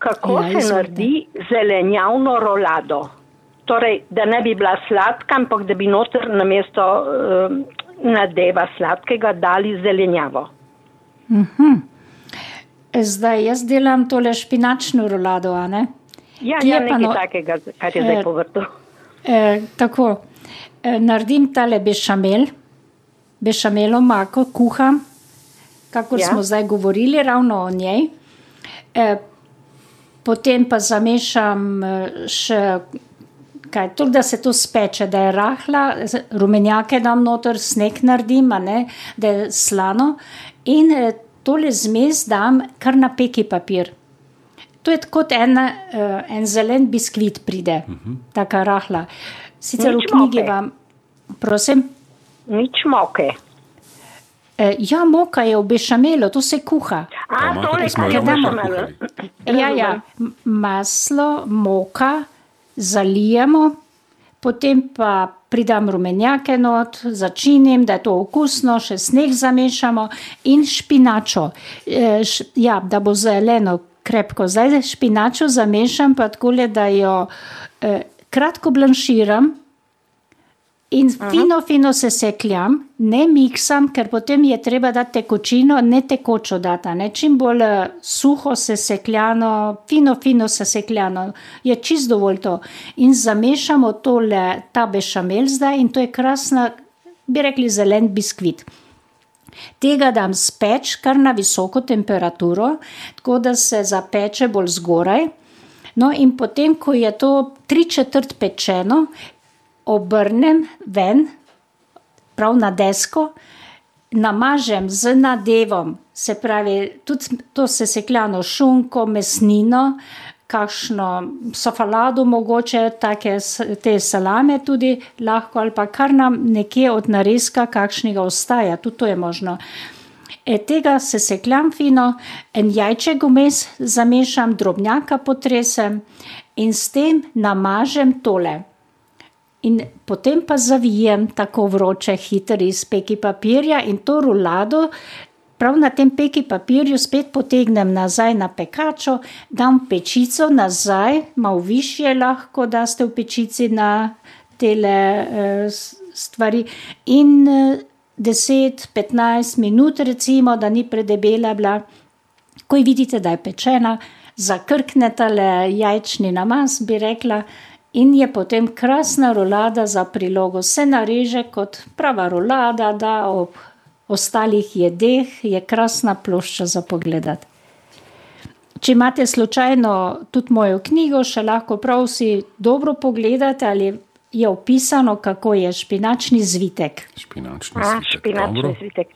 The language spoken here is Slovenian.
Kako Ja, se naredi zelenjavno rolado? Torej, da ne bi bila sladka, ampak da bi noter namesto um, nadeva sladkega dali zelenjavo. Zdaj jaz delam tole špinačno rolado, a ne? Ja, Ti ja nekaj no- takega, kar je zdaj Eh, povrtu. E, tako, e, naredim tale bešamel, bešamelo mako, kuham, kako Ja. ja. smo zdaj govorili, ravno o njej. E, potem pa zamešam e, še, kaj, tudi da se to speče, da je rahla, rumenjake dam noter, sneg naredim, a ne, da je slano. In e, tole zmes dam kar na peki papir. To je kot en, uh, en zelen biskvit, pride, uh -huh. tako rahla. Sicer Nič v knjigi moke. vam, prosim, Nič moke. Eh, ja, moka je v bešamelu, to se kuha. A, imate tole, pa smo kar jo je damo. bešamel. Ja, ja, maslo, moka, zalijemo, potem pa pridam rumenjake not, začinim, da je to okusno, še sneg zamešamo in špinačo. E, š, ja, da bo zeleno krepko. Zdaj špinačo zamešam pa tako, da jo e, kratko blanširam. In fino, fino se sekljam, ne miksam, ker potem je treba dati tekočino, ne tekočo data. Ne? Čim bolj eh, suho se sekljano, fino, fino se sekljano, je čist dovolj to. In zamešamo tole, ta bešamel zdaj in to je krasna, bi rekli, zelen biskvit. Tega dam speč kar na visoko temperaturo, tako da se zapeče bolj zgoraj. No, in potem, ko je to tri četrt pečeno, obrnem ven, prav na desko, namažem z nadevom, se pravi, tudi to se sekljano šunko, mesnino, kakšno sofalado, mogoče take te salame tudi lahko, ali pa kar nam nekje od nareska kakšnega ostaja, tudi to je možno. E, tega se sekljam fino, en jajček vmes zamešam, drobnjaka potresem in s tem namažem tole. In potem pa zavijem tako vroče, hitro iz peki papirja in to rulado, prav na tem peki papirju spet potegnem nazaj na pekačo, dam pečico nazaj, malo više lahko, da ste v pečici na tele eh, stvari. In eh, 10-15 minut, recimo, da ni predebela bila. Ko vidite, da je pečena, zakrknete le jajčni namaz, bi rekla, in je potem krasna rolada za prilogo. Se nareže kot prava rolada, da ob ostalih jedeh je krasna plošča za pogledati. Če imate slučajno tudi mojo knjigo, še lahko prav si dobro pogledate, ali je opisano, kako je špinačni zvitek. Špinačni A, svitek. špinačni dobro. svitek.